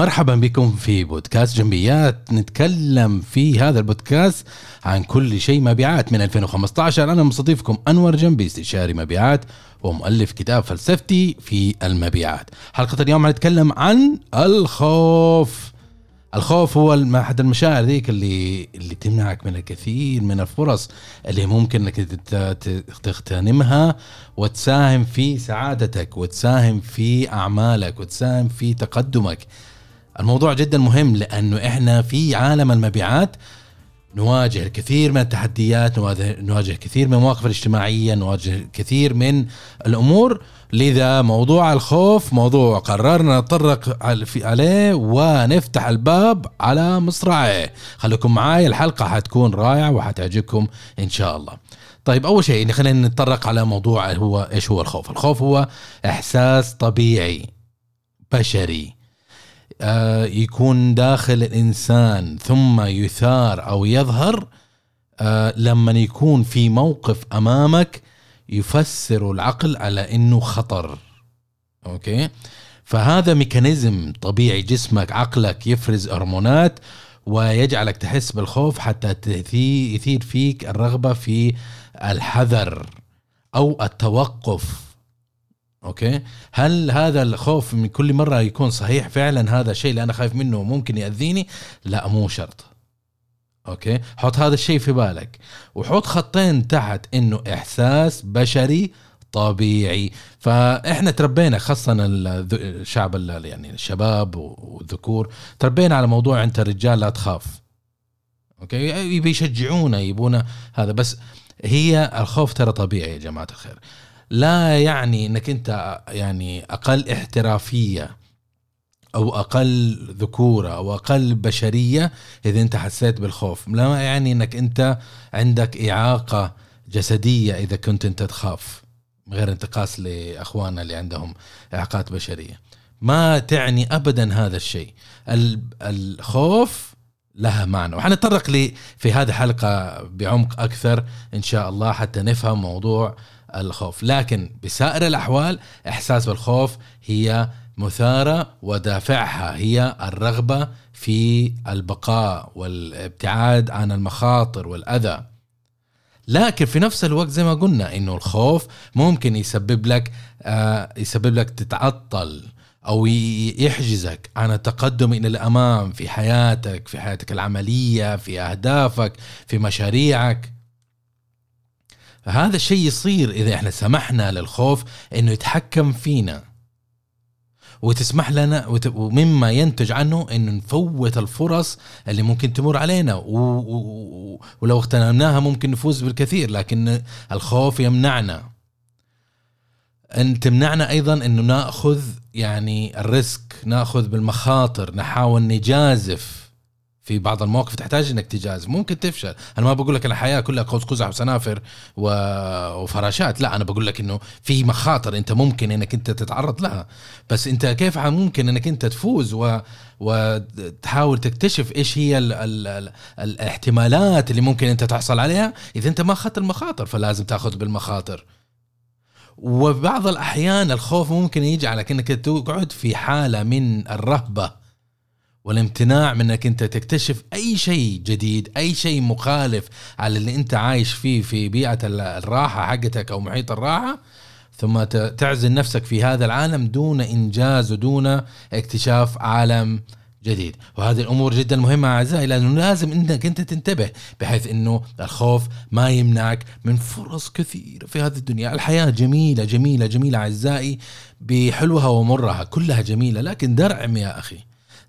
ومرحبا بكم في بودكاست جنبيات. نتكلم في هذا البودكاست عن كل شيء مبيعات. من 2015 أنا مستضيفكم أنور جنبي استشاري مبيعات ومؤلف كتاب فلسفتي في المبيعات. حلقة اليوم حنتكلم عن الخوف. الخوف هو أحد المشاعر ذيك اللي اللي تمنعك من الكثير من الفرص اللي ممكن إنك تغتنمها وتساهم في سعادتك وتساهم في أعمالك وتساهم في تقدمك. الموضوع جدا مهم لأنه إحنا في عالم المبيعات نواجه الكثير من التحديات نواجه كثير من المواقف الاجتماعية نواجه كثير من الأمور. لذا موضوع الخوف موضوع قررنا نتطرق عليه ونفتح الباب على مصراعيه خليكم معاي الحلقة حتكون رائعة وحتعجبكم إن شاء الله. طيب أول شيء خلينا نتطرق على موضوع هو إيش هو الخوف؟ الخوف هو إحساس طبيعي بشري. يكون داخل الإنسان ثم يثار أو يظهر آه، لما يكون في موقف أمامك يفسر العقل على إنه خطر. okay؟ فهذا mechanism طبيعي جسمك عقلك يفرز هرمونات ويجعلك تحس بالخوف حتى يثير فيك الرغبة في الحذر أو التوقف. okay؟ هل هذا الخوف من كل مرة يكون صحيح فعلا هذا الشيء اللي أنا خايف منه ممكن يأذيني؟ لا مو شرط. okay؟ حط هذا الشيء في بالك. وحط خطين تحت إنه إحساس بشري طبيعي. فإحنا تربينا خاصة الشعب ال- يعني الشباب والذكور تربينا على موضوع أنت رجال لا تخاف. أوكي؟ يبي يشجعونا يبونا هذا. بس هي الخوف ترى طبيعي يا جماعة الخير. لا يعني إنك أنت يعني أقل احترافية أو أقل ذكورة أو أقل بشرية إذا أنت حسيت بالخوف. لا يعني إنك أنت عندك إعاقة جسدية إذا كنت أنت تخاف غير انتقاص لأخواننا اللي عندهم إعاقات بشرية. ما تعني ابدا هذا الشيء. ال- الخوف لها معنى. وحنتطرق لي في هذه الحلقة بعمق أكثر إن شاء الله حتى نفهم موضوع الخوف. لكن بسائر الأحوال إحساس بالخوف هي مثارة ودافعها هي الرغبة في البقاء والابتعاد عن المخاطر والأذى. لكن في نفس الوقت زي ما قلنا إنه الخوف ممكن يسبب لك آه يسبب لك تتعطل أو يحجزك عن التقدم إلى الأمام في حياتك في حياتك العملية في أهدافك في مشاريعك. هذا الشيء يصير إذا إحنا سمحنا للخوف إنه يتحكم فينا. وتسمح لنا وت- ومما ينتج عنه إنه نفوت الفرص اللي ممكن تمر علينا. و... و... ولو اغتنمناها ممكن نفوز بالكثير لكن الخوف يمنعنا. أن تمنعنا أيضا إنه نأخذ يعني الريسك نأخذ بالمخاطر نحاول نجازف في بعض المواقف تحتاج إنك تجازف. ممكن تفشل. أنا ما بقول لك الحياة كلها قوس قزح وسنافر و... وفراشات. لا أنا بقول لك إنه في مخاطر أنت ممكن إنك أنت تتعرض لها. بس أنت كيف ممكن إنك أنت تفوز و... وتحاول تكتشف إيش هي ال... ال... ال... الاحتمالات اللي ممكن أنت تحصل عليها؟ إذا أنت ما أخذت المخاطر فلازم تأخذ بالمخاطر. وبعض الأحيان الخوف ممكن يجعلك إنك تقعد في حالة من الرهبة. والامتناع من إنك أنت تكتشف أي شيء جديد أي شيء مخالف على اللي أنت عايش فيه في بيئة ال- الراحة حقتك أو محيط الراحة. ثم تعزل نفسك في هذا العالم دون إنجاز ودون اكتشاف عالم جديد. وهذه الأمور جدا مهمة أعزائي لأنه لازم إنك أنت تنتبه بحيث إنه الخوف ما يمنعك من فرص كثيرة في هذه الدنيا. الحياة جميلة جميلة جميلة أعزائي بحلوها ومرها كلها جميلة لكن درعم يا أخي.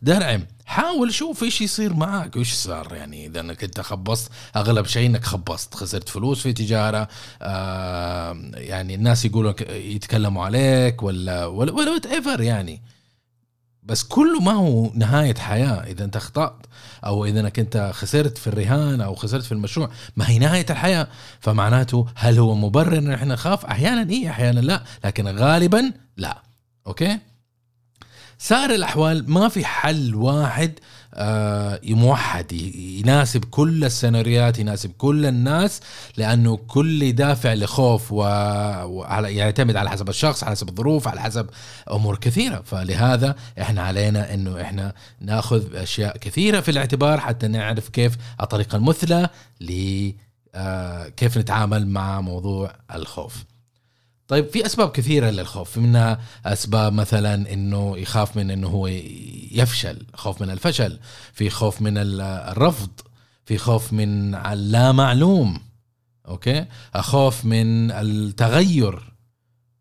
درعم حاول شوف إيش يصير معك وإيش صار؟ يعني إذا إنك أنت خبصت أغلب شيء إنك خبصت. خسرت فلوس في تجارة آه يعني الناس يقولوا يتكلموا عليك ولا ولا وات ايفر يعني. بس كله ما هو نهاية حياة. إذا أنت أخطأت أو إذا إنك أنت خسرت في الرهان أو خسرت في المشروع ما هي نهاية الحياة. فمعناته هل هو مبرر إن إحنا نخاف؟ أحيانا إيه أحيانا لا. لكن غالبا لا. أوكي؟ سائر الأحوال ما في حل واحد آه، موحد يناسب كل السيناريوهات يناسب كل الناس لأنه كل دافع لخوف ويعتمد على حسب الشخص على حسب الظروف على حسب أمور كثيرة. فلهذا إحنا علينا إنه إحنا نأخذ أشياء كثيرة في الاعتبار حتى نعرف كيف الطريقة المثلى ل آه، كيف نتعامل مع موضوع الخوف. طيب في أسباب كثيرة للخوف. منها أسباب مثلا إنه يخاف من إنه هو يفشل خوف من الفشل في خوف من الرفض في خوف من اللا معلوم أوكي؟ خوف من التغير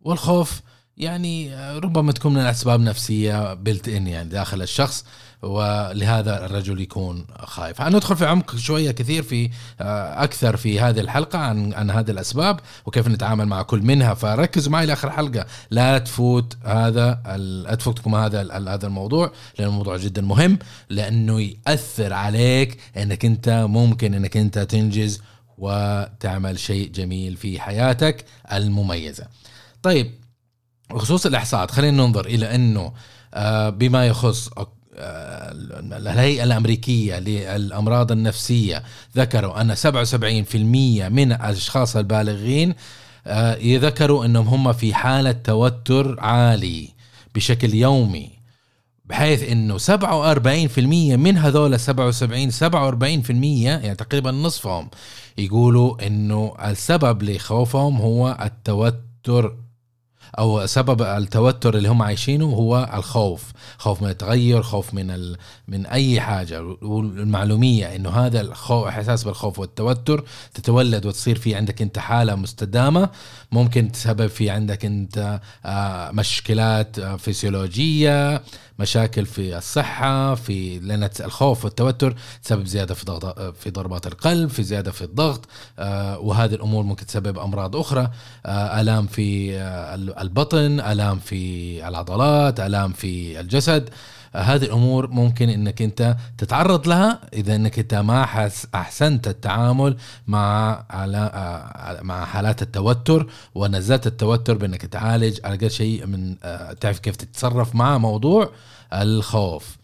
والخوف يعني ربما تكون من اسباب نفسيه بلت ان يعني داخل الشخص. ولهذا الرجل يكون خايف. هندخل في عمق شوية كثير في آه، أكثر في هذه الحلقة عن, عن هذه الأسباب وكيف نتعامل مع كل منها. فركزوا معي لآخر الحلقة لا تفوت هذا لا تفوتكم هذا هذا الموضوع لأن الموضوع جدا مهم لأنه يأثر عليك أنك أنت ممكن أنك أنت تنجز وتعمل شيء جميل في حياتك المميزة. طيب بخصوص الإحصاءات خلينا ننظر إلى أنه آه، بما يخص الهيئة الأمريكية للأمراض النفسية ذكروا أن 77% من الأشخاص البالغين آه، يذكروا أنهم هم في حالة توتر عالي بشكل يومي بحيث أنه 47% من هذول 77 47% يعني تقريبا نصفهم يقولوا أنه السبب لخوفهم هو التوتر أو سبب التوتر اللي هم عايشينه هو الخوف. خوف من التغير خوف من ال... من أي حاجة. والمعلومية إنه هذا الخوف إحساس بالخوف والتوتر تتولد وتصير في عندك أنت حالة مستدامة. ممكن تسبب في عندك أنت آه، مشكلات آه، فسيولوجيه مشاكل في الصحة في لأن الخوف والتوتر تسبب زيادة في ضغط في ضربات القلب في زيادة في الضغط آه، وهذه الأمور ممكن تسبب أمراض أخرى آه، آلام في آه، البطن آلام في العضلات آلام في الجسد هذه الأمور ممكن إنك أنت تتعرض لها إذا إنك أنت ما أحسنت التعامل مع مع حالات التوتر ونزلت التوتر بإنك تعالج على الأقل شيء من تعرف كيف تتصرف مع موضوع الخوف.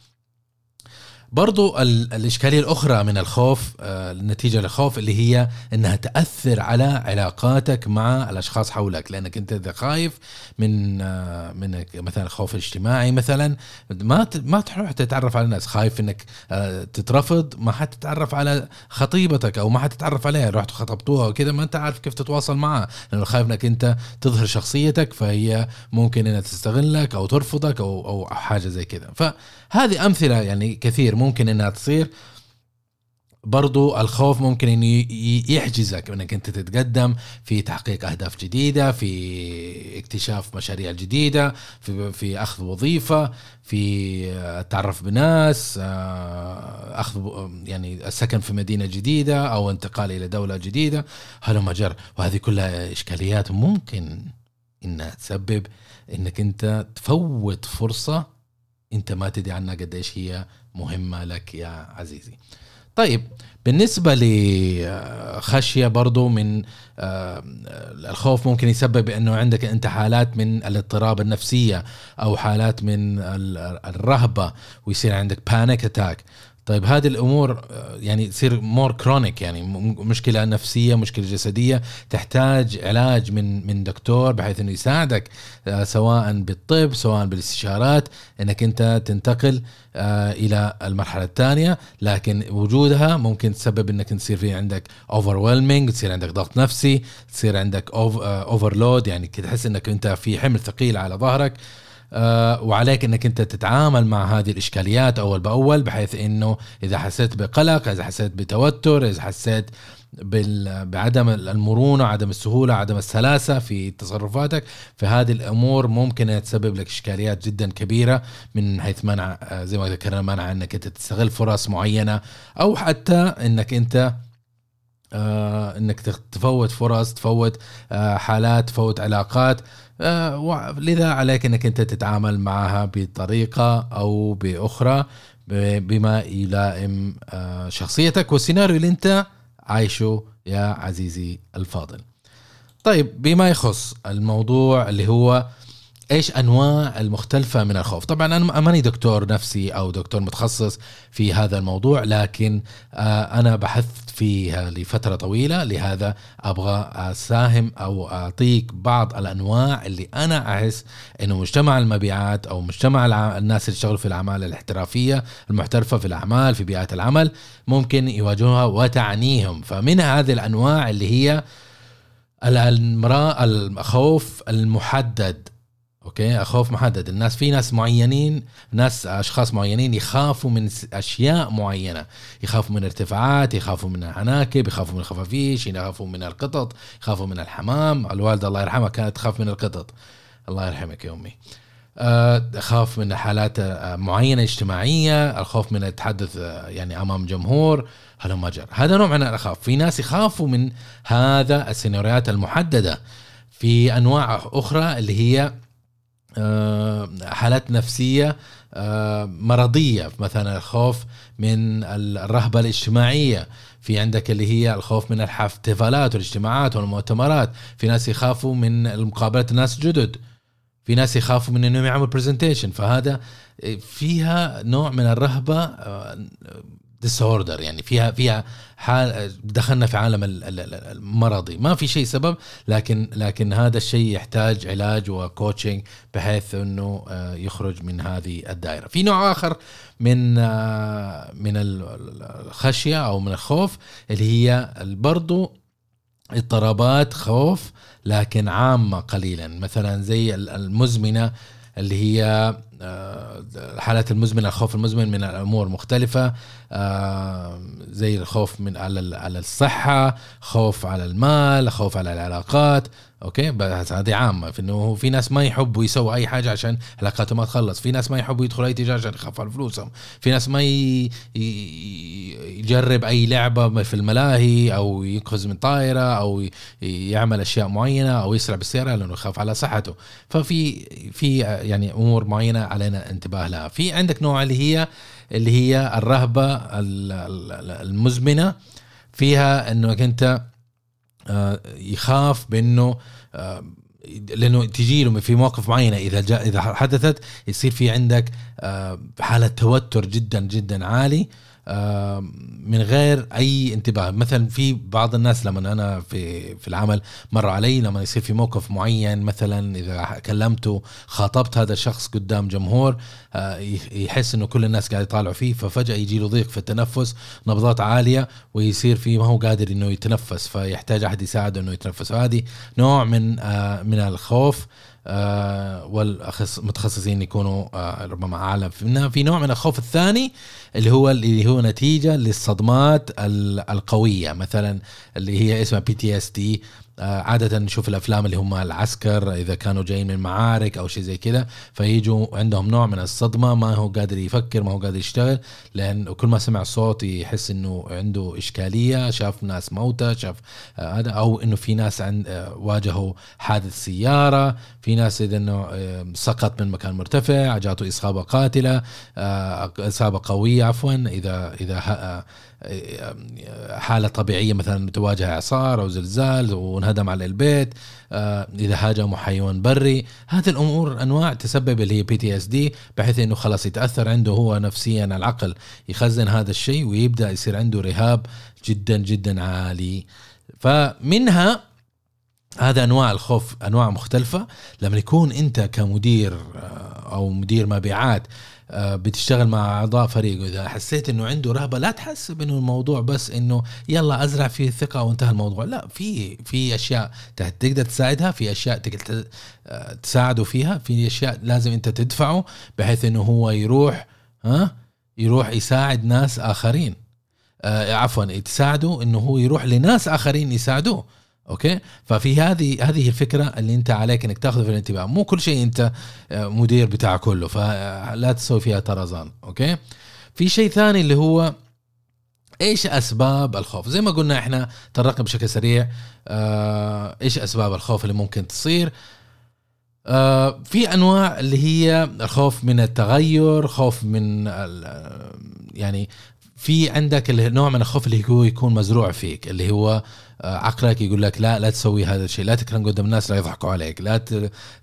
برضو الإشكالية الأخرى من الخوف آه، النتيجة للخوف اللي هي أنها تأثر على علاقاتك مع الأشخاص حولك. لأنك أنت إذا خايف من آه، من مثلا الخوف الاجتماعي مثلا ما ما تروح تتعرف على الناس. خايف أنك آه، تترفض ما حتتعرف على خطيبتك أو ما حتتعرف عليها. رحت خطبتوها وكذا ما أنت عارف كيف تتواصل معها. لأنه خايف أنك أنت تظهر شخصيتك فهي ممكن أنها تستغلك أو ترفضك أو أو حاجة زي كذا فهذه أمثلة يعني كثير ممكن إنها تصير. برضو الخوف ممكن إنه يحجزك إنك أنت تتقدم في تحقيق أهداف جديدة في اكتشاف مشاريع جديدة في في أخذ وظيفة في التعرف بناس آه، أخذ يعني السكن في مدينة جديدة أو انتقال إلى دولة جديدة. هل مجر وهذه كلها إشكاليات ممكن إنها تسبب إنك أنت تفوت فرصة انت ما تدري عنها قديش هي مهمة لك يا عزيزي. طيب بالنسبة لخشية برضو من الخوف ممكن يسبب إنه عندك انت حالات من الاضطراب النفسية أو حالات من الرهبة ويصير عندك panic attack طيب هذه الأمور آه، يعني تصير more chronic يعني مشكلة نفسية مشكلة جسدية تحتاج علاج من من دكتور بحيث إنه يساعدك آه، سواء بالطب سواء بالاستشارات إنك أنت تنتقل آه، إلى المرحلة الثانية. لكن وجودها ممكن تسبب إنك تصير في عندك over تصير عندك ضغط نفسي تصير عندك overload يعني تحس إنك أنت في حمل ثقيل على ظهرك. وعليك إنك أنت تتعامل مع هذه الإشكاليات أول بأول بحيث إنه إذا حسيت بقلق إذا حسيت بتوتر إذا حسيت بعدم المرونة عدم السهولة عدم السلاسة في تصرفاتك فهذه الأمور ممكن تسبب لك إشكاليات جدا كبيرة من حيث منع آه، زي ما ذكرنا منع إنك أنت تستغل فرص معينة أو حتى إنك أنت آه إنك تفوت فرص تفوت آه حالات تفوت علاقات. آه لذا عليك إنك أنت تتعامل معها بطريقة أو بأخرى بما يلائم آه شخصيتك والسيناريو اللي أنت عايشه يا عزيزي الفاضل. طيب بما يخص الموضوع اللي هو إيش أنواع المختلفة من الخوف؟ طبعا أنا ماني دكتور نفسي أو دكتور متخصص في هذا الموضوع لكن آه، أنا بحثت فيها لفترة طويلة لهذا أبغى أساهم أو أعطيك بعض الأنواع اللي أنا أحس إنه مجتمع المبيعات أو مجتمع الناس اللي يشتغلوا في الأعمال الاحترافية المحترفة في الأعمال في بيئات العمل ممكن يواجهوها وتعنيهم. فمن هذه الأنواع اللي هي المراه الخوف المحدد أوكي؟ خوف محدد. الناس في ناس معينين ناس أشخاص معينين يخافوا من أشياء معينة. يخافوا من ارتفاعات يخافوا من العناكب يخافوا من الخفافيش يخافوا من القطط يخافوا من الحمام. الوالدة الله يرحمها كانت تخاف من القطط. الله يرحمك يا أمي. أخاف من حالات آه، معينة اجتماعية الخوف من التحدث آه، يعني أمام جمهور. هذا ما جرى. هذا نوع من الأخاف. في ناس يخافوا من هذا السيناريوهات المحددة. في أنواع أخرى اللي هي آه، حالات نفسية آه، مرضية مثلا الخوف من الرهبة الاجتماعية. في عندك اللي هي الخوف من الاحتفالات والاجتماعات والمؤتمرات. في ناس يخافوا من مقابلة الناس جدد. في ناس يخافوا من إنهم يعملوا presentation فهذا فيها نوع من الرهبة disorder يعني فيها فيها حال دخلنا في عالم المرضي ما في شيء سبب لكن لكن هذا الشيء يحتاج علاج و coaching بحيث إنه آه، يخرج من هذه الدائرة. في نوع آخر من آه، من الخشية أو من الخوف اللي هي برضو اضطرابات خوف لكن عامة قليلا. مثلا زي المزمنة اللي هي الحالات آه، المزمنة الخوف المزمن من الأمور مختلفة زي الخوف من على الصحة خوف على المال خوف على العلاقات. أوكي؟ بس هذه عامة. في إنه في ناس ما يحبوا يسووا أي حاجة عشان علاقاتهم ما تخلص. في ناس ما يحبوا يدخلوا أي تجارة عشان يخافوا على فلوسهم. في ناس ما ي... يجرب أي لعبة في الملاهي أو ينقذ من طائرة أو يعمل أشياء معينة أو يسرع بالسيارة لأنه يخاف على صحته. ففي في يعني أمور معينة علينا انتباه لها. في عندك نوع اللي هي اللي هي الرهبة المزمنة فيها انك انت آه، يخاف بإنه آه، لأنه تجي له في مواقف معينة. إذا جاء إذا حدثت يصير في عندك آه، حالة توتر جدا جدا عالي. من غير أي انتباه. مثلا في بعض الناس لما أنا في في العمل مر علي لما يصير في موقف معين مثلا إذا كلمته خاطبت هذا الشخص قدام جمهور آه، يحس إنه كل الناس قاعد يطالعوا فيه ففجأة يجي له ضيق في التنفس نبضات عالية ويصير في ما هو قادر إنه يتنفس فيحتاج أحد يساعده إنه يتنفس. هذه نوع من آه، من الخوف. والمتخصصين يكونوا آه، ربما أعلى. في نوع من الخوف الثاني اللي هو اللي هو نتيجة للصدمات القوية. مثلا اللي هي اسمها PTSD آه، عادة نشوف الأفلام اللي هم العسكر إذا كانوا جايين من معارك أو شيء زي كذا فيجوا عندهم نوع من الصدمة ما هو قادر يفكر ما هو قادر يشتغل لأن كل ما سمع صوت يحس إنه عنده إشكالية شاف ناس موتى شاف آه، هذا أو إنه في ناس عند آه، واجهوا حادث سيارة في ناس إذا إنه سقط من مكان مرتفع جاته إصابة قاتلة إصابة قوية عفوا إذا إذا حالة طبيعية مثلا تواجه إعصار أو زلزال وانهدم على البيت آه، إذا هاجموا حيوان بري. هذه الأمور أنواع تسبب اللي هي PTSD بحيث إنه خلاص يتأثر عنده هو نفسيا العقل يخزن هذا الشيء ويبدأ يصير عنده رهاب جدا جدا عالي. فمنها هذا أنواع الخوف أنواع مختلفة. لما يكون أنت كمدير آه، أو مدير مبيعات آه، بتشتغل مع أعضاء فريق وإذا حسيت إنه عنده رهبة لا تحسب انه الموضوع بس إنه يلا أزرع فيه ثقه وانتهى الموضوع. لا في في أشياء تقدر تساعدها في أشياء تقدر آه، تساعده فيها في أشياء لازم أنت تدفعه بحيث إنه هو يروح ها يروح يساعد ناس آخرين. عفوا تساعده إنه هو يروح لناس آخرين يساعدوه. okay؟ ففي هذه هذه الفكرة اللي أنت عليك إنك تاخذ في الانتباه. مو كل شيء أنت آه، مدير بتاع كله فلا تسوي فيها طرزان okay؟ في شيء ثاني اللي هو إيش أسباب الخوف؟ زي ما قلنا إحنا طرقنا بشكل سريع آه إيش أسباب الخوف اللي ممكن تصير؟ آه في أنواع اللي هي الخوف من التغير خوف من يعني في عندك نوع من الخوف اللي هو يكون مزروع فيك اللي هو عقلك يقول لك لا لا تسوي هذا الشيء لا تكرم قدام الناس لا يضحكوا عليك لا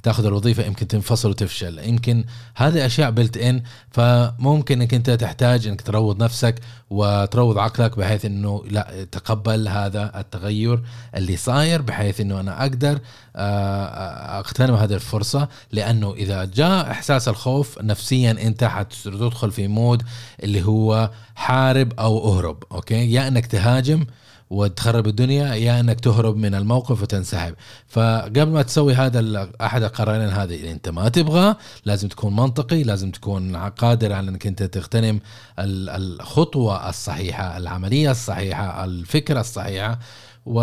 تاخذ الوظيفة يمكن تنفصل وتفشل. يمكن هذه أشياء بلت ان فممكن إنك أنت تحتاج إنك تروض نفسك وتروض عقلك بحيث إنه لا تقبل هذا التغير اللي صاير بحيث إنه أنا أقدر آه، اغتنم هذه الفرصة. لأنه إذا جاء إحساس الخوف نفسيا أنت حتدخل في mode اللي هو حارب أو أهرب okay؟ يا إنك تهاجم وتخرب الدنيا يا إنك تهرب من الموقف وتنسحب. فقبل ما تسوي هذا أحد القرارين هذه اللي أنت ما تبغى لازم تكون منطقي لازم تكون قادر على إنك أنت تغتنم الخطوة الصحيحة العملية الصحيحة الفكرة الصحيحة و...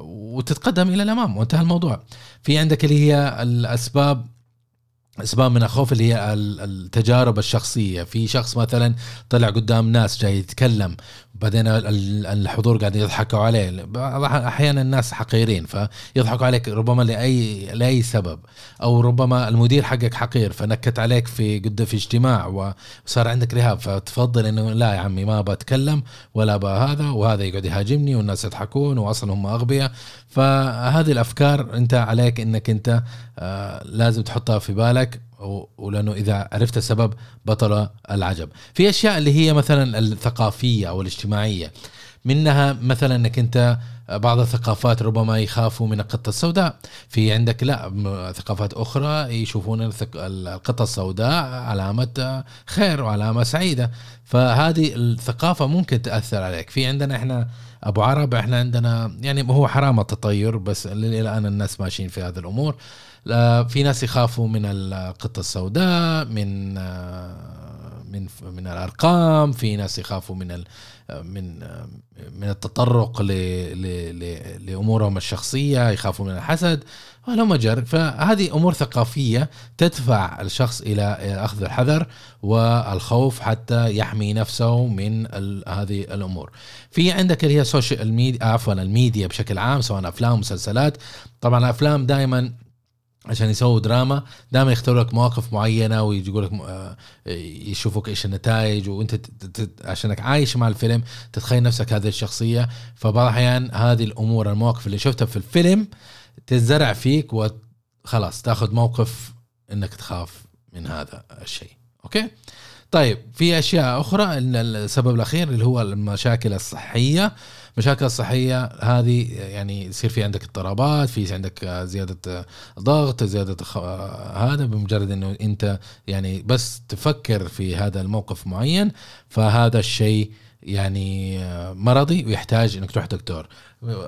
وتتقدم إلى الأمام. وانتهى الموضوع. في عندك اللي هي الأسباب أسباب من الخوف اللي هي التجارب الشخصية. في شخص مثلا طلع قدام ناس جاي يتكلم بعدين الحضور قاعد يضحكوا عليه. أحيانا الناس حقيرين فيضحكوا عليك ربما لاي لأي سبب أو ربما المدير حقك حقير فنكت عليك في قد في اجتماع وصار عندك رهاب فتفضل إنه لا يا عمي ما بتكلم ولا بهذا وهذا يقعد يهاجمني والناس يضحكون واصلا هم أغبياء. فهذه الأفكار أنت عليك إنك أنت آه، لازم تحطها في بالك. ولأنه إذا عرفت السبب بطل العجب. في أشياء اللي هي مثلا الثقافية أو الاجتماعية منها مثلا إنك أنت بعض الثقافات ربما يخافوا من القطة السوداء. في عندك لا ثقافات أخرى يشوفون القطة السوداء علامة خير وعلامة سعيدة. فهذه الثقافة ممكن تأثر عليك. في عندنا إحنا أبو عرب إحنا عندنا يعني هو حرام التطير بس إلى الآن الناس ماشيين في هذه الأمور. في ناس يخافوا من القطة السوداء من من من الأرقام في ناس يخافوا من من من التطرق لأمورهم الشخصية يخافوا من الحسد. ولا مجر فهذه أمور ثقافية تدفع الشخص إلى أخذ الحذر والخوف حتى يحمي نفسه من هذه الأمور. في عندك اللي هي ال social media عفوا الميديا بشكل عام سواء أفلام مسلسلات. طبعا الأفلام دائما عشان يسووا دراما دائما يختاروا لك مواقف معينة ويقول لك آه، يشوفوك إيش النتائج وأنت عشانك عايش مع الفيلم تتخيل نفسك هذه الشخصية. فبعض الاحيان هذه الأمور المواقف اللي شفتها في الفيلم تنزرع فيك وخلاص تأخذ موقف إنك تخاف من هذا الشيء. أوكي؟ طيب في أشياء أخرى السبب الأخير اللي هو المشاكل الصحية. المشاكل الصحيه هذه يعني يصير في عندك اضطرابات في عندك زيادة ضغط زيادة هذا بمجرد إنه أنت يعني بس تفكر في هذا الموقف معين فهذا الشيء يعني مرضي ويحتاج إنك تروح دكتور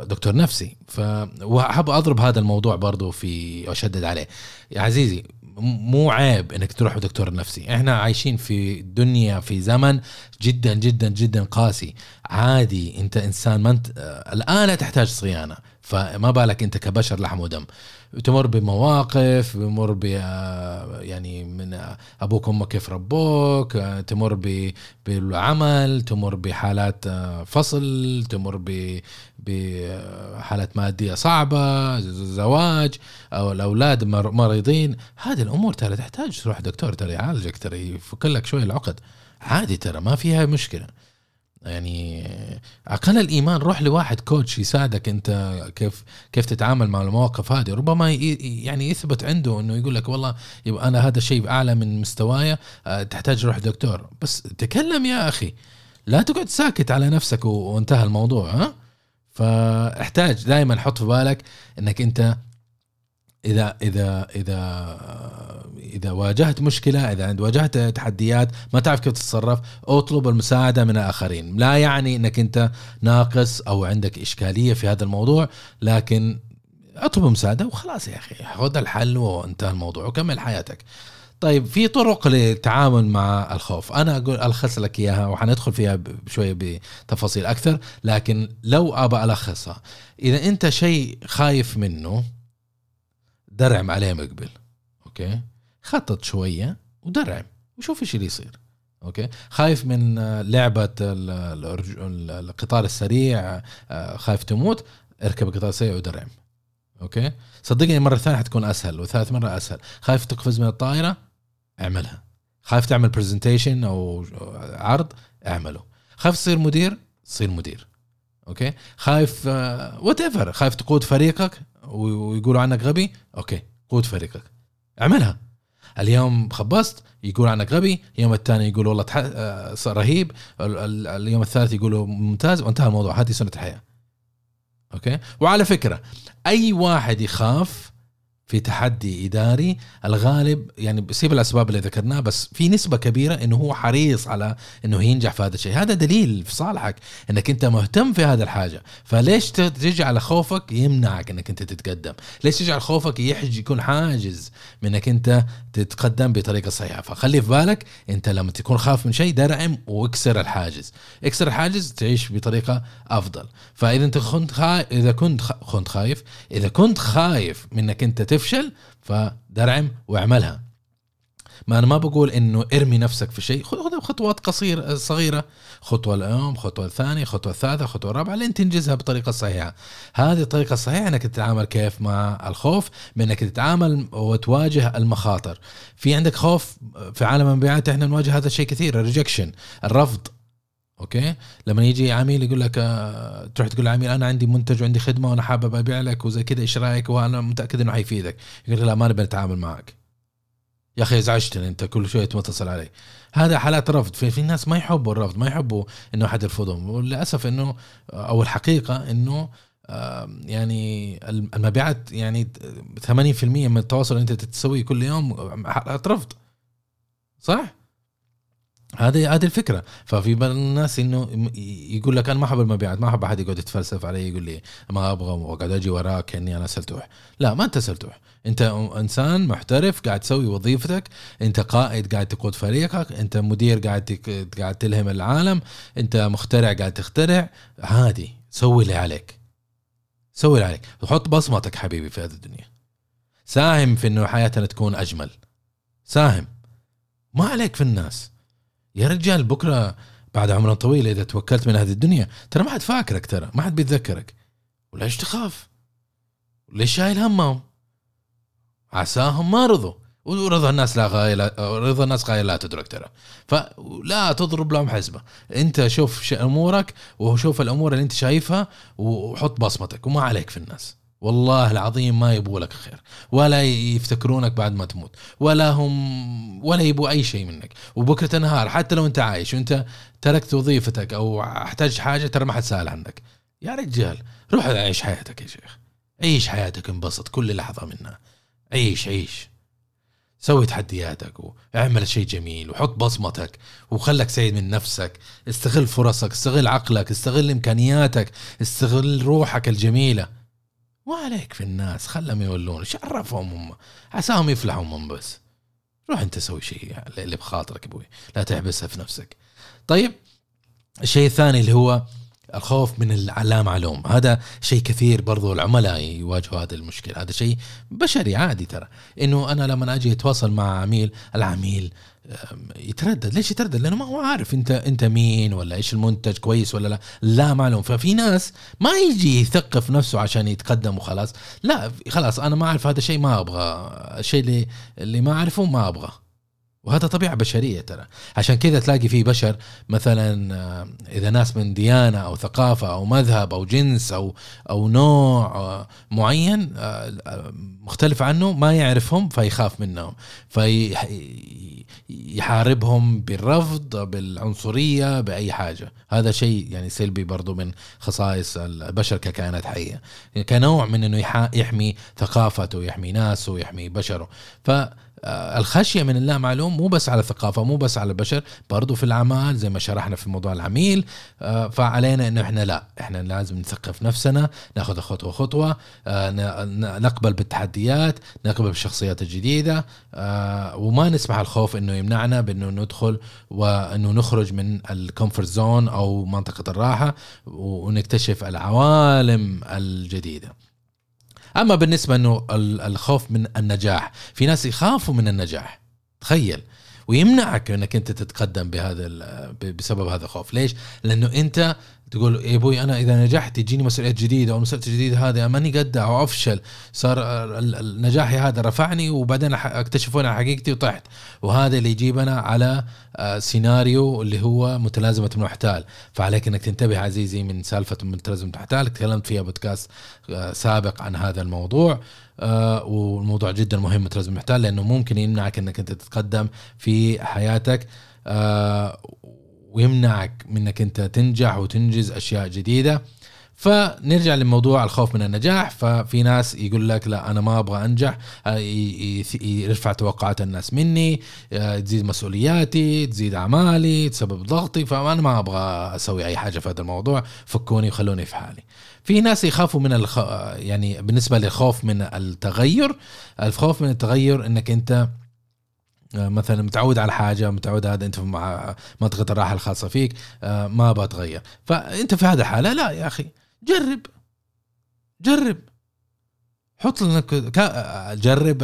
دكتور نفسي. فاحب أضرب هذا الموضوع برضو في أشدد عليه. يا عزيزي مو عيب إنك تروح دكتور نفسي. إحنا عايشين في دنيا في زمن جدا جدا جدا قاسي. عادي أنت إنسان ما أنت الآن تحتاج صيانة. فما بالك انت كبشر لحم ودم. تمر بمواقف بمر ب يعني من أبوك وأمك كيف ربوك تمر بالعمل تمر بحالات فصل تمر بحالات مادية صعبة زواج أو الأولاد مريضين. هذه الأمور ترى تحتاج تروح دكتور ترى يعالجك ترى يفك لك شوية العقد. عادي ترى ما فيها مشكلة. يعني أقل الإيمان روح لواحد كوتش يساعدك أنت كيف كيف تتعامل مع المواقف هذه. ربما يعني يثبت عنده إنه يقول لك والله يبقى أنا هذا الشيء أعلى من مستواي آه، تحتاج تروح دكتور. بس تكلم يا أخي. لا تقعد ساكت على نفسك وانتهى الموضوع ها؟ فاحتاج دائما حط في بالك إنك أنت إذا إذا إذا إذا واجهت مشكلة إذا واجهت تحديات ما تعرف كيف تتصرف اطلب المساعدة من الآخرين. لا يعني إنك أنت ناقص أو عندك إشكالية في هذا الموضوع لكن اطلب مساعدة وخلاص يا أخي خذ الحل وانتهى الموضوع وكمل حياتك. طيب في طرق للتعامل مع الخوف. أنا أقول ألخص لك إياها وحندخل فيها شوية بتفاصيل أكثر لكن لو أبى ألخصها إذا أنت شيء خايف منه درعم عليه مقبل okay؟ خطط شوية ودرعم وشوف إيش اللي يصير okay؟ خايف من لعبة القطار السريع آه، خايف تموت اركب القطار السريع ودرعم okay؟ صدقني المره الثانية حتكون أسهل وثالث مرة أسهل. خايف تقفز من الطائرة؟ اعملها. خايف تعمل presentation أو عرض؟ اعمله. خايف تصير مدير؟ صير مدير okay؟ خايف whatever خايف تقود فريقك؟ ويقولوا عنك غبي؟ okay قود فريقك. اعملها. اليوم خبصت يقول عنك غبي اليوم الثاني يقول والله تح... آه، رهيب اليوم الثالث يقولوا ممتاز وانتهى الموضوع. هذه سنة الحياة أوكي؟ وعلى فكرة أي واحد يخاف في تحدي إداري الغالب يعني سيب الأسباب اللي ذكرناها بس في نسبة كبيرة إنه هو حريص على إنه ينجح في هذا الشيء. هذا دليل في صالحك إنك أنت مهتم في هذا الحاجة. فليش تجعل خوفك يمنعك إنك أنت تتقدم؟ ليش تجعل خوفك يحج يكون حاجز من إنك أنت تتقدم بطريقة صحيحة؟ فخلي في بالك أنت لما تكون خاف من شيء درعم واكسر الحاجز. اكسر الحاجز تعيش بطريقة أفضل. فإذا أنت كنت خايف إذا. كنت خايف إذا كنت خايف منك أنت تفشل فدرعم واعملها. ما أنا ما بقول إنه ارمي نفسك في شيء خذ خطوات قصيره صغيرة. خطوة اليوم خطوة الثانية خطوة الثالثة خطوة الرابعة لين تنجزها بطريقة صحيحة. هذه الطريقة الصحيحة إنك تتعامل كيف مع الخوف بانك تتعامل وتواجه المخاطر. في عندك خوف في عالم المبيعات إحنا نواجه هذا الشيء كثير ال rejection الرفض. okay؟ لما يجي عميل يقول لك آه، تروح تقول لعميل أنا عندي منتج وعندي خدمة وأنا حابب أبيع لك وزي كذا إيش رأيك؟ وأنا متأكد إنه حيفيدك. يقول لا ما نبي نتعامل معك. يا أخي ازعجتني أنت كل شوية تتصل علي. هذا حالات رفض. في, في ناس ما يحبوا الرفض ما يحبوا إنه أحد يرفضهم. وللأسف إنه أو الحقيقة إنه يعني المبيعات يعني 80% من التواصل اللي أنت تسويه كل يوم حالات رفض. صح؟ هذه هذه الفكرة. ففي الناس إنه يقول لك أنا ما أحب المبيعات ما أحب أحد يقعد يتفلسف علي يقول لي ما أبغى وأقعد أجي وراك كاني أنا سلتوح. لا ما أنت سلتوح. أنت إنسان محترف قاعد تسوي وظيفتك أنت قائد قاعد تقود فريقك أنت مدير قاعد قاعد تلهم العالم أنت مخترع قاعد تخترع. عادي سوي اللي عليك. سوي اللي عليك. وحط بصمتك حبيبي في هذه الدنيا. ساهم في إنه حياتنا تكون أجمل. ساهم. ما عليك في الناس. يا رجال بكرة بعد عمر طويل إذا توكلت من هذه الدنيا. ترى ما حد فاكرك ترى ما حد بيتذكرك. وليش تخاف؟ ليش شايل همهم؟ عساهم ما رضوا. ورضا الناس لا غاية رضا الناس غاية لا تدرك ترى. فلا تضرب لهم حسبة انت شوف امورك وشوف الأمور اللي انت شايفها وحط بصمتك وما عليك في الناس. والله العظيم ما يبغوا لك خير ولا يفتكرونك بعد ما تموت ولا هم ولا يبغوا أي شيء منك. وبكرة النهار حتى لو أنت عايش وأنت تركت وظيفتك أو احتاج حاجة ترى ما حد سأل عنك. يا رجال روح عيش حياتك يا شيخ. عيش حياتك انبسط كل لحظة منها. عيش عيش. سوي تحدياتك واعمل شيء جميل وحط بصمتك وخلك سعيد من نفسك. استغل فرصك استغل عقلك استغل إمكانياتك استغل روحك الجميلة. وعليك في الناس خلهم يولون إيش عرفهم هم؟ عساهم يفلحوا هم بس. روح انت سوي شيء اللي بخاطرك أبوي لا تحبسها في نفسك. طيب الشيء الثاني اللي هو الخوف من اللا معلوم هذا شيء كثير برضو العملاء يواجهوا هذا المشكلة هذا شيء بشري عادي ترى. إنه أنا لما أجي أتواصل مع عميل العميل يتردد. ليش يتردد؟ لأنه ما هو عارف انت أنت مين ولا إيش المنتج كويس ولا لا. لا معلوم ففي ناس ما يجي يثقف نفسه عشان يتقدم وخلاص. لا خلاص أنا ما أعرف هذا الشيء ما أبغى. الشيء اللي اللي ما أعرفه ما أبغى. وهذا طبيعة بشرية ترى. عشان كذا تلاقي في بشر مثلا آه، إذا ناس من ديانة أو ثقافة أو مذهب أو جنس أو أو نوع آه، معين آه، مختلف عنه ما يعرفهم فيخاف منهم. فيحاربهم بالرفض بالعنصرية بأي حاجة. هذا شيء يعني سلبي برضو من خصائص البشر ككائنات حية. كنوع من أنه يحمي ثقافته يحمي ناسه يحمي بشره. ف الخشية من اللا معلوم مو بس على الثقافه مو بس على البشر برضو في الأعمال زي ما شرحنا في موضوع العميل. آه، فعلينا إنه إحنا لا إحنا لازم نثقف نفسنا ناخذ خطوة خطوة آه، نقبل بالتحديات نقبل بالشخصيات الجديدة. وما نسمح الخوف إنه يمنعنا بإنه ندخل وإنه نخرج من ال comfort zone أو منطقة الراحة ونكتشف العوالم الجديدة. أما بالنسبة إنه الخوف من النجاح في ناس يخافوا من النجاح تخيل. ويمنعك إنك أنت تتقدم بهذا بسبب هذا الخوف. ليش؟ لأنه أنت تقول يا أبوي أنا إذا نجحت يجيني مسؤوليات جديدة أو مسؤوليات الجديده هذه ماني قدها أو أفشل. صار نجاحي هذا رفعني وبعدين اكتشفوا أنا حقيقتي وطحت. وهذا اللي يجيبنا على آه، سيناريو اللي هو متلازمة المحتال فعليك إنك تنتبه عزيزي من سالفة متلازمة المحتال تكلمت فيها بودكاست آه، سابق عن هذا الموضوع آه، والموضوع جدا مهم متلازمة المحتال لأنه ممكن يمنعك إنك أنت تتقدم في حياتك ويمنعك من انك انت تنجح وتنجز أشياء جديدة. فنرجع لموضوع الخوف من النجاح. ففي ناس يقول لك لا أنا ما أبغى أنجح. آه، يرفع توقعات الناس مني. آه، تزيد مسؤولياتي تزيد أعمالي تسبب ضغطي. فأنا ما أبغى أسوي أي حاجة في هذا الموضوع. فكوني وخلوني في حالي. في ناس يخافوا من الخ... يعني بالنسبة للخوف من التغير. الخوف من التغير إنك أنت مثلا متعود على حاجة متعود هذا أنت مع منطقة الراحة الخاصة فيك آه، ما بتغير فأنت في هذه الحالة لا يا أخي جرب. جرب. حط لك كا- جرب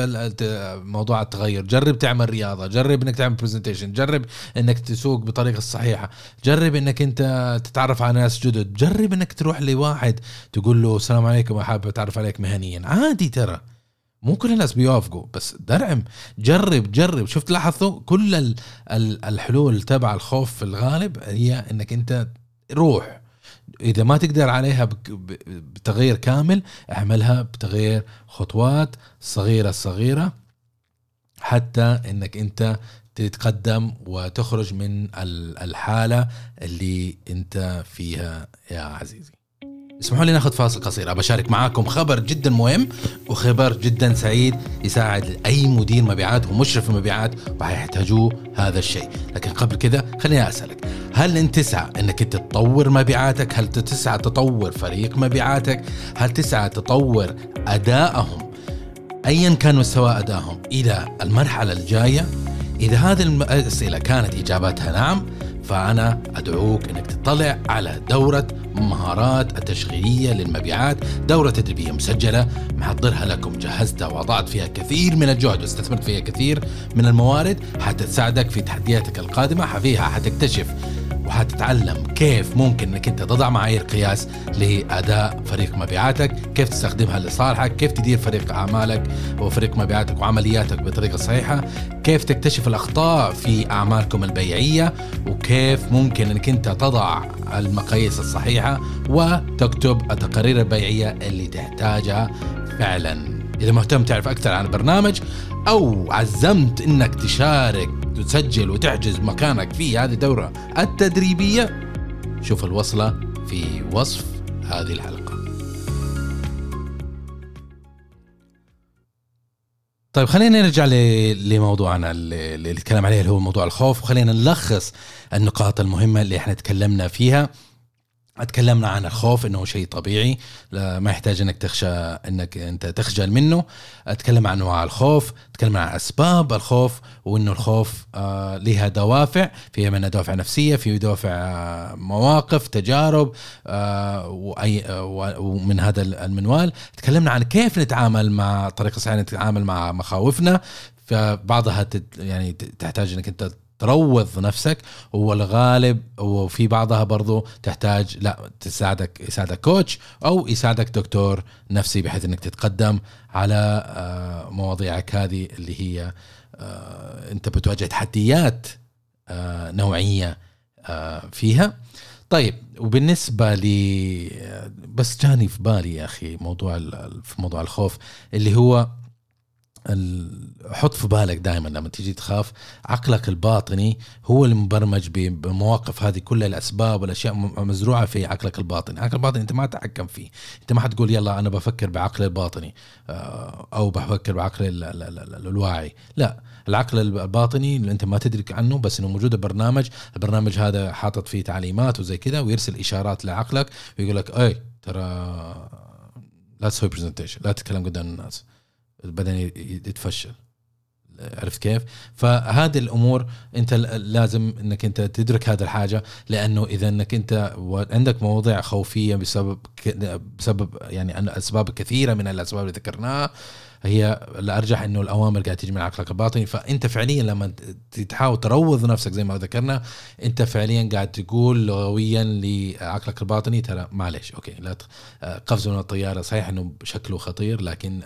موضوع التغير. جرب تعمل رياضة. جرب إنك تعمل برزنتيشن جرب إنك تسوق بطريقة الصحيحه جرب إنك أنت تتعرف على ناس جدد. جرب إنك تروح لواحد تقول له السلام عليكم حابب أتعرف عليك مهنيا. عادي ترى. مو كل الناس بيوافقوا بس درعم جرب جرب. شفت لاحظتوا كل ال- ال- الحلول تبع الخوف في الغالب هي إنك أنت روح. إذا ما تقدر عليها بتغيير كامل اعملها بتغيير خطوات صغيرة صغيرة حتى إنك أنت تتقدم وتخرج من ال- الحالة اللي أنت فيها يا عزيزي. اسمحوا لي ناخذ فاصل قصير. أبى أشارك معاكم خبر جدا مهم وخبر جدا سعيد يساعد أي مدير مبيعات ومشرف مبيعات وحيحتاجوه هذا الشيء. لكن قبل كذا خليني أسألك هل أنت تسعى إنك تطور مبيعاتك؟ هل تسعى تطور فريق مبيعاتك؟ هل تسعى تطور أدائهم؟ ايا كان مستوى أدائهم إلى المرحلة الجاية؟ إذا هذه الأسئلة كانت إجابتها نعم فأنا أدعوك إنك تطلع على دورة مهارات التشغيلية للمبيعات دورة تدريبية مسجلة. محضرها لكم جهزتها وضعت فيها كثير من الجهد واستثمرت فيها كثير من الموارد حتى تساعدك في تحدياتك القادمة فيها حتكتشف وحتتعلم كيف ممكن إنك أنت تضع معايير قياس لأداء فريق مبيعاتك، كيف تستخدمها لصالحك، كيف تدير فريق أعمالك وفريق مبيعاتك وعملياتك بطريقة صحيحة، كيف تكتشف الأخطاء في أعمالكم البيعية، وكيف ممكن إنك أنت تضع المقاييس الصحيحة وتكتب التقارير البيعية اللي تحتاجها فعلا. إذا مهتم تعرف أكثر عن البرنامج أو عزمت إنك تشارك تسجل وتحجز مكانك في هذه الدورة التدريبية. شوف الوصلة في وصف هذه الحلقة. طيب خلينا نرجع لموضوعنا اللي نتكلم عليه اللي هو موضوع الخوف. وخلينا نلخص النقاط المهمة اللي إحنا تكلمنا فيها. اتكلمنا عن الخوف إنه شيء طبيعي ما يحتاج إنك تخشى إنك أنت تخجل منه. أتكلم عن انواع الخوف أتكلم عن أسباب الخوف وإنه الخوف آه لها دوافع. فيها منها دوافع نفسية في دوافع آه مواقف تجارب آه وأي آه ومن هذا المنوال. تكلمنا عن كيف نتعامل مع طريقه صحيحه نتعامل مع مخاوفنا. فبعضها يعني تحتاج إنك أنت تروض نفسك والغالب وفي بعضها برضو تحتاج لا تساعدك يساعدك كوتش أو يساعدك دكتور نفسي بحيث إنك تتقدم على آه، مواضيعك هذه اللي هي آه، أنت بتواجه تحديات آه، نوعية فيها. طيب وبالنسبة لي بس جاني في بالي يا أخي موضوع في موضوع الخوف اللي هو حط في بالك دائما لما تيجي تخاف عقلك الباطني هو المبرمج بمواقف هذه كل الأسباب والأشياء مزروعة في عقلك الباطني، عقلك الباطني أنت ما تتحكم فيه، أنت ما حتقول يلا أنا بفكر بعقلي الباطني آه، أو بفكر بعقلي ال- ال- ال- ال- الواعي، لا العقل الباطني اللي أنت ما تدرك عنه بس إنه موجود برنامج، البرنامج هذا حاطط فيه تعليمات وزي كذا ويرسل إشارات لعقلك ويقول لك أي ترى لا تسوي برزنتيشن لا تتكلم قدام الناس. ي- يتفشل عرفت كيف؟ فهذه الأمور أنت لازم إنك أنت تدرك هذه الحاجة لأنه إذا إنك أنت عندك مواضيع خوفية بسبب بسبب يعني أسباب كثيرة من الأسباب اللي ذكرناها هي الارجح إنه الأوامر قاعدة تيجي من عقلك الباطني. فأنت فعليا لما تحاول تروض نفسك زي ما ذكرنا أنت فعليا قاعد تقول لغويا لعقلك الباطني ترى معلش okay لا قفزوا من الطيارة. صحيح إنه شكله خطير لكن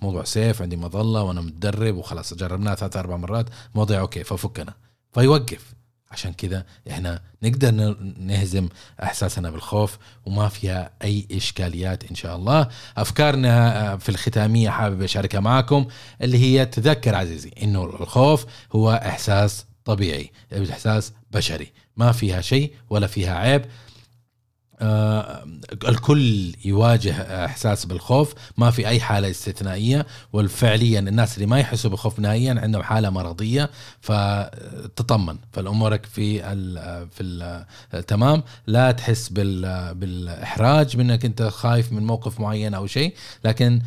الموضوع safe عندي مظلة وأنا متدرب وخلاص جربناه ثلاث أربع مرات موضوع okay ففكنا. فيوقف. عشان كذا إحنا نقدر نهزم احساسنا بالخوف وما فيها أي إشكاليات إن شاء الله. أفكارنا في الختامية حابب أشاركها معكم اللي هي تذكر عزيزي إنه الخوف هو إحساس طبيعي إحساس بشري. ما فيها شيء ولا فيها عيب. آه الكل يواجه إحساس بالخوف ما في أي حالة استثنائية والفعليا الناس اللي ما يحسوا بالخوف نهائيا عندهم حالة مرضية فتطمن. فالامورك في ال في ال تمام. لا تحس بال بالإحراج منك أنت خايف من موقف معين أو شيء لكن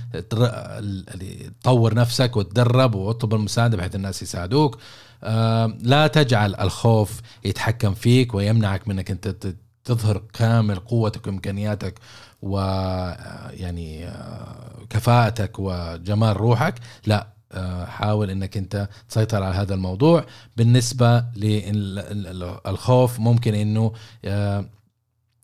طور نفسك وتدرب واطلب المساعدة بحيث الناس يساعدوك. آه لا تجعل الخوف يتحكم فيك ويمنعك منك أنت تظهر كامل قوتك وإمكانياتك و يعني كفاءتك وجمال روحك لا حاول إنك أنت تسيطر على هذا الموضوع. بالنسبة للخوف ممكن إنه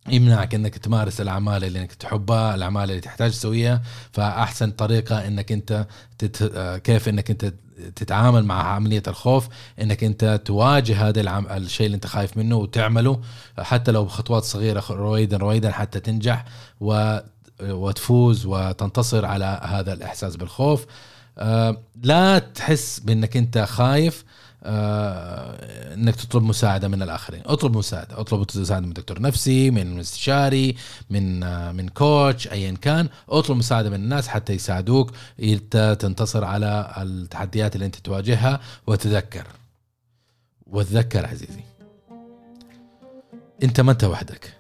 يمنعك إنك تمارس الأعمال اللي إنك تحبها الأعمال اللي تحتاج تسويها. فأحسن طريقة إنك أنت تت... كيف إنك أنت تتعامل مع عملية الخوف إنك أنت تواجه هذا العم... الشيء اللي أنت خايف منه وتعمله حتى لو بخطوات صغيرة رويدا رويدا حتى تنجح و... وتفوز وتنتصر على هذا الإحساس بالخوف. آه، لا تحس بإنك أنت خايف. آه إنك تطلب مساعدة من الآخرين. أطلب مساعدة. أطلب مساعدة من دكتور نفسي من استشاري من آه من كوتش ايا كان. أطلب مساعدة من الناس حتى يساعدوك. إنت تنتصر على التحديات اللي أنت تواجهها. وتذكر. وتذكر عزيزي. أنت ما أنت وحدك.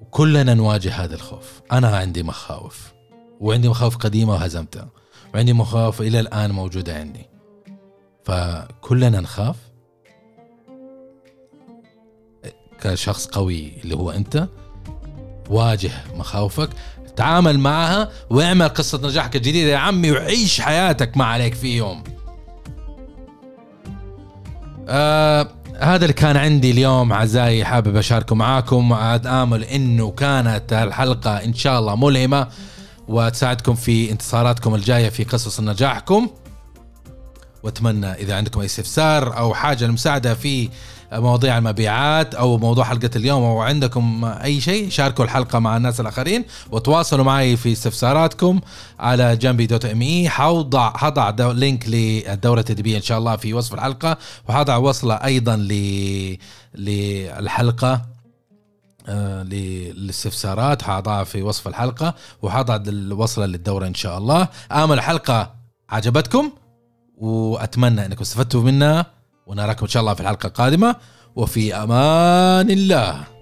وكلنا نواجه هذا الخوف. أنا عندي مخاوف. وعندي مخاوف قديمة وهزمتها. وعندي مخاوف إلى الآن موجودة عندي. فكلنا نخاف. كشخص قوي اللي هو أنت واجه مخاوفك تعامل معها واعمل قصة نجاحك الجديدة. يا عمي وعيش حياتك ما عليك في يوم. آه هذا اللي كان عندي اليوم اعزائي حابب أشاركه معاكم. امل إنه كانت الحلقة إن شاء الله ملهمة وتساعدكم في انتصاراتكم الجاية في قصص نجاحكم. واتمنى إذا عندكم أي استفسار أو حاجة للمساعده في مواضيع المبيعات أو موضوع حلقة اليوم أو عندكم أي شيء شاركوا الحلقة مع الناس الآخرين وتواصلوا معي في استفساراتكم على جنبي dot ME حوضع حضع link للدورة التدريبية إن شاء الله في وصف الحلقة وحضع وصلة أيضا ل للحلقة آه للاستفسارات حاضعها في وصف الحلقة وحضع الوصلة للدورة إن شاء الله. آمل الحلقة عجبتكم؟ وأتمنى أنكم استفدتوا منها ونراكم إن شاء الله في الحلقة القادمة وفي أمان الله.